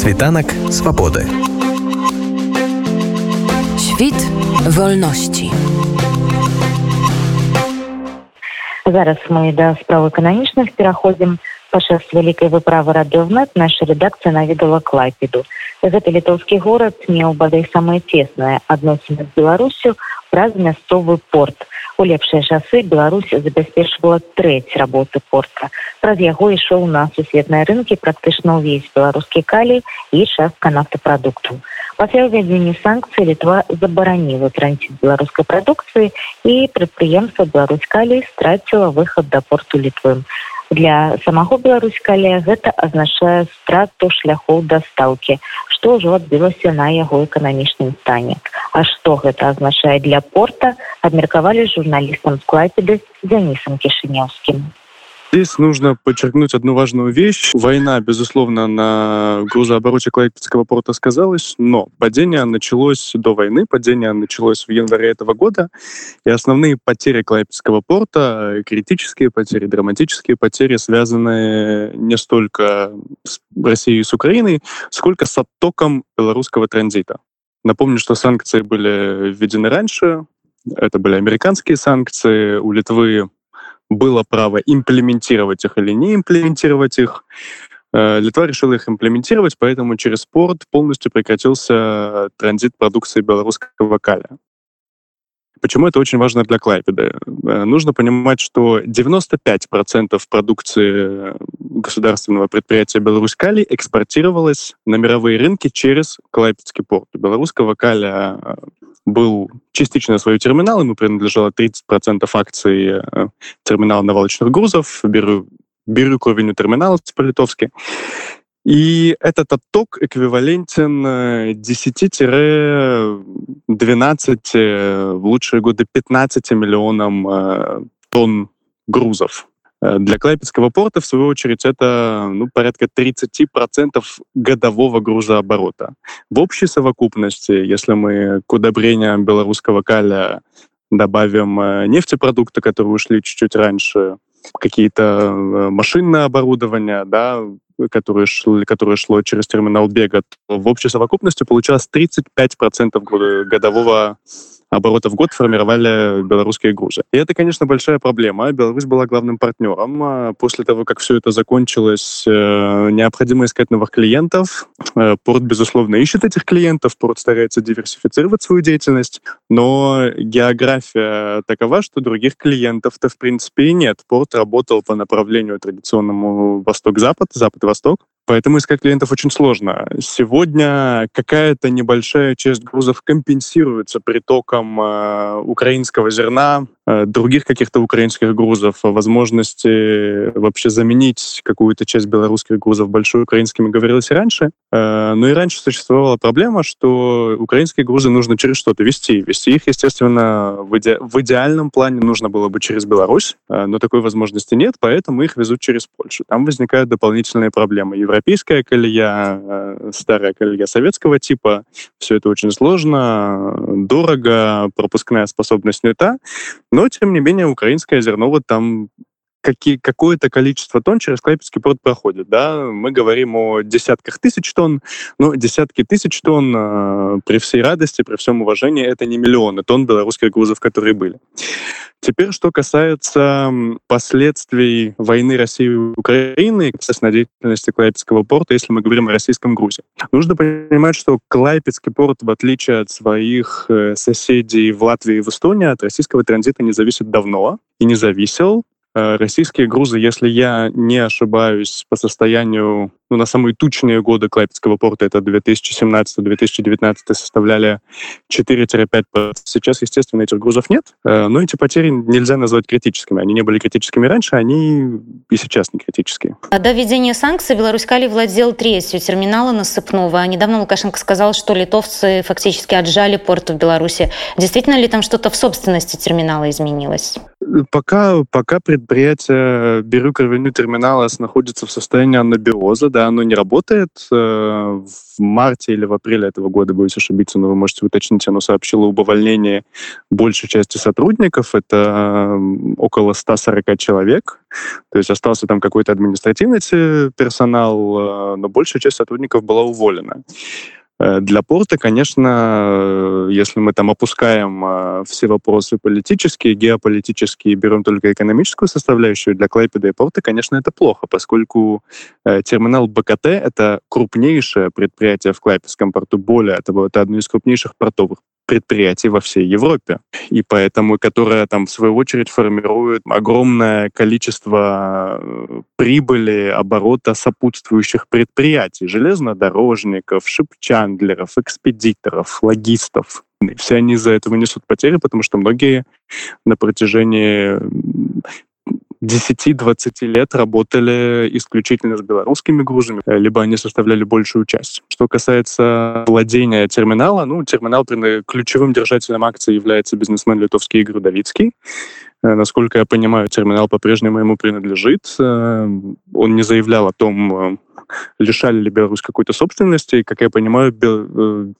Світанак свабоды. Świt wolności. Зараз мы да справы эканамічных пераходзім падчас вялікай выправы радыўнет наша рэдакцыя наведала клапіду гэта літоўскі горад меў бадай самае цеснае адносіны з беларусю праз мясцовы порт у лепшыя часы беларусь забяспечвала трэць работы порта. Праз яго ішоў на сусветныя рынкі практычна ўвесь беларускі калій і частка нафтапрадуктаў. Пасля ўвядзення санкцый літва забараніла транзіт беларускай прадукцыі і прадпрыемства беларусь калій страціла выхад да порту літвы для самого беларусь калія гэта азначае страту шляхоў дастаўкі што ўжо адбілася на яго эканамічным стане а што гэта азначае для порта абмеркавалі журналістам склапіды дзянісам кішынёўскім Здесь нужно подчеркнуть одну важную вещь. Война, безусловно, на грузообороте Клайпецкого порта сказалась, но падение началось до войны, падение началось в январе этого года, и основные потери Клайпецкого порта, критические потери, драматические потери, связаны не столько с Россией и с Украиной, сколько с оттоком белорусского транзита. Напомню, что санкции были введены раньше, это были американские санкции, у Литвы было право имплементировать их или не имплементировать их. Э, Литва решила их имплементировать, поэтому через порт полностью прекратился транзит продукции белорусского каля. Почему это очень важно для Клайпеда? Э, нужно понимать, что 95% продукции государственного предприятия «Беларусь Калий» экспортировалась на мировые рынки через Клайпедский порт. Белорусского каля э, был частично свой терминал, ему принадлежало 30% акций э, терминала навалочных грузов, беру, беру кровеню терминала по-литовски. И этот отток эквивалентен 10-12, э, в лучшие годы 15 миллионам э, тонн грузов. Для Клайпецкого порта, в свою очередь, это ну, порядка 30% годового грузооборота. В общей совокупности, если мы к удобрениям белорусского каля добавим нефтепродукты, которые ушли чуть-чуть раньше, какие-то машинное оборудование, да, которое шло, которое шло через терминал бега, то в общей совокупности получалось 35% годового оборота в год формировали белорусские грузы. И это, конечно, большая проблема. Беларусь была главным партнером. А после того, как все это закончилось, э, необходимо искать новых клиентов. Э, порт, безусловно, ищет этих клиентов, порт старается диверсифицировать свою деятельность, но география такова, что других клиентов-то, в принципе, и нет. Порт работал по направлению традиционному восток-запад, запад-восток, Поэтому искать клиентов очень сложно. Сегодня какая-то небольшая часть грузов компенсируется притоком э, украинского зерна, других каких-то украинских грузов, возможности вообще заменить какую-то часть белорусских грузов большой украинскими говорилось и раньше. Э, но и раньше существовала проблема, что украинские грузы нужно через что-то вести. Вести их, естественно, в, иде в идеальном плане нужно было бы через Беларусь, э, но такой возможности нет, поэтому их везут через Польшу. Там возникают дополнительные проблемы европейская колея, э, старая колея советского типа. Все это очень сложно, дорого, пропускная способность не та. Но, тем не менее, украинское зерно вот там какие, какое-то количество тонн через Клайпецкий порт проходит. Да? Мы говорим о десятках тысяч тонн, но десятки тысяч тонн э, при всей радости, при всем уважении, это не миллионы тонн белорусских грузов, которые были. Теперь, что касается последствий войны России и Украины, касательно деятельности Клайпецкого порта, если мы говорим о российском грузе. Нужно понимать, что Клайпецкий порт, в отличие от своих э, соседей в Латвии и в Эстонии, от российского транзита не зависит давно и не зависел. Э, российские грузы, если я не ошибаюсь, по состоянию ну, на самые тучные годы Клайпецкого порта, это 2017-2019, составляли 4-5%. Сейчас, естественно, этих грузов нет, э, но эти потери нельзя назвать критическими. Они не были критическими раньше, они и сейчас не критические. А до введения санкций Беларусь Калий владел третью терминала насыпного. А недавно Лукашенко сказал, что литовцы фактически отжали порт в Беларуси. Действительно ли там что-то в собственности терминала изменилось? Пока, пока предприятие Беру Кровяную терминалас находится в состоянии анабиоза, да, оно не работает. В марте или в апреле этого года, боюсь ошибиться, но вы можете уточнить, оно сообщило об увольнении большей части сотрудников. Это около 140 человек. То есть остался там какой-то административный персонал, но большая часть сотрудников была уволена. Э, для порта, конечно, если мы там опускаем э, все вопросы политические, геополитические, берем только экономическую составляющую, для Клайпеда и порта, конечно, это плохо, поскольку э, терминал БКТ — это крупнейшее предприятие в Клайпедском порту, более того, это одно из крупнейших портовых предприятий во всей Европе, и поэтому, которая там в свою очередь формирует огромное количество э, прибыли, оборота сопутствующих предприятий, железнодорожников, шипчандлеров, экспедиторов, логистов. И все они из-за этого несут потери, потому что многие на протяжении 10-20 лет работали исключительно с белорусскими грузами, э, либо они составляли большую часть. Что касается владения терминала, ну, терминал ключевым держателем акций является бизнесмен литовский Игорь Давицкий. Э, насколько я понимаю, терминал по-прежнему ему принадлежит. Э, он не заявлял о том, лишали ли Беларусь какой-то собственности. Как я понимаю,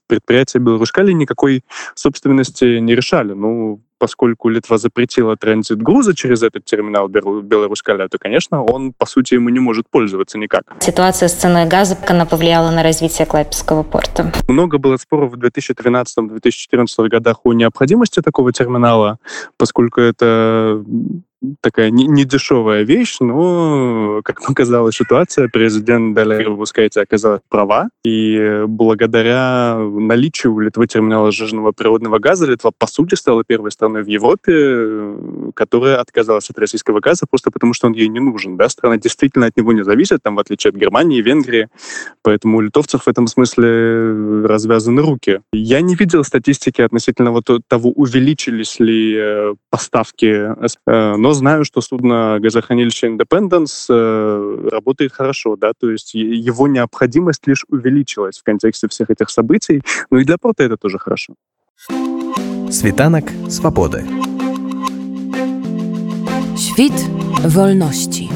предприятия Беларускали никакой собственности не решали. Ну, поскольку Литва запретила транзит груза через этот терминал Беларускаля, то, конечно, он, по сути, ему не может пользоваться никак. Ситуация с ценой газа она повлияла на развитие Клайпецкого порта? Много было споров в 2013-2014 годах о необходимости такого терминала, поскольку это такая недешевая вещь, но, как показала ситуация, президент Даля Грибускайте оказалась права, и благодаря наличию у Литвы терминала сжиженного природного газа Литва, по сути, стала первой страной в Европе, которая отказалась от российского газа просто потому, что он ей не нужен. Да? Страна действительно от него не зависит, там, в отличие от Германии и Венгрии, поэтому у литовцев в этом смысле развязаны руки. Я не видел статистики относительно вот того, увеличились ли э, поставки, э, но знаю, что судно газохранилища Independence э, работает хорошо, да, то есть его необходимость лишь увеличилась в контексте всех этих событий, ну и для порта это тоже хорошо. Світанок свободы. Świt wolności.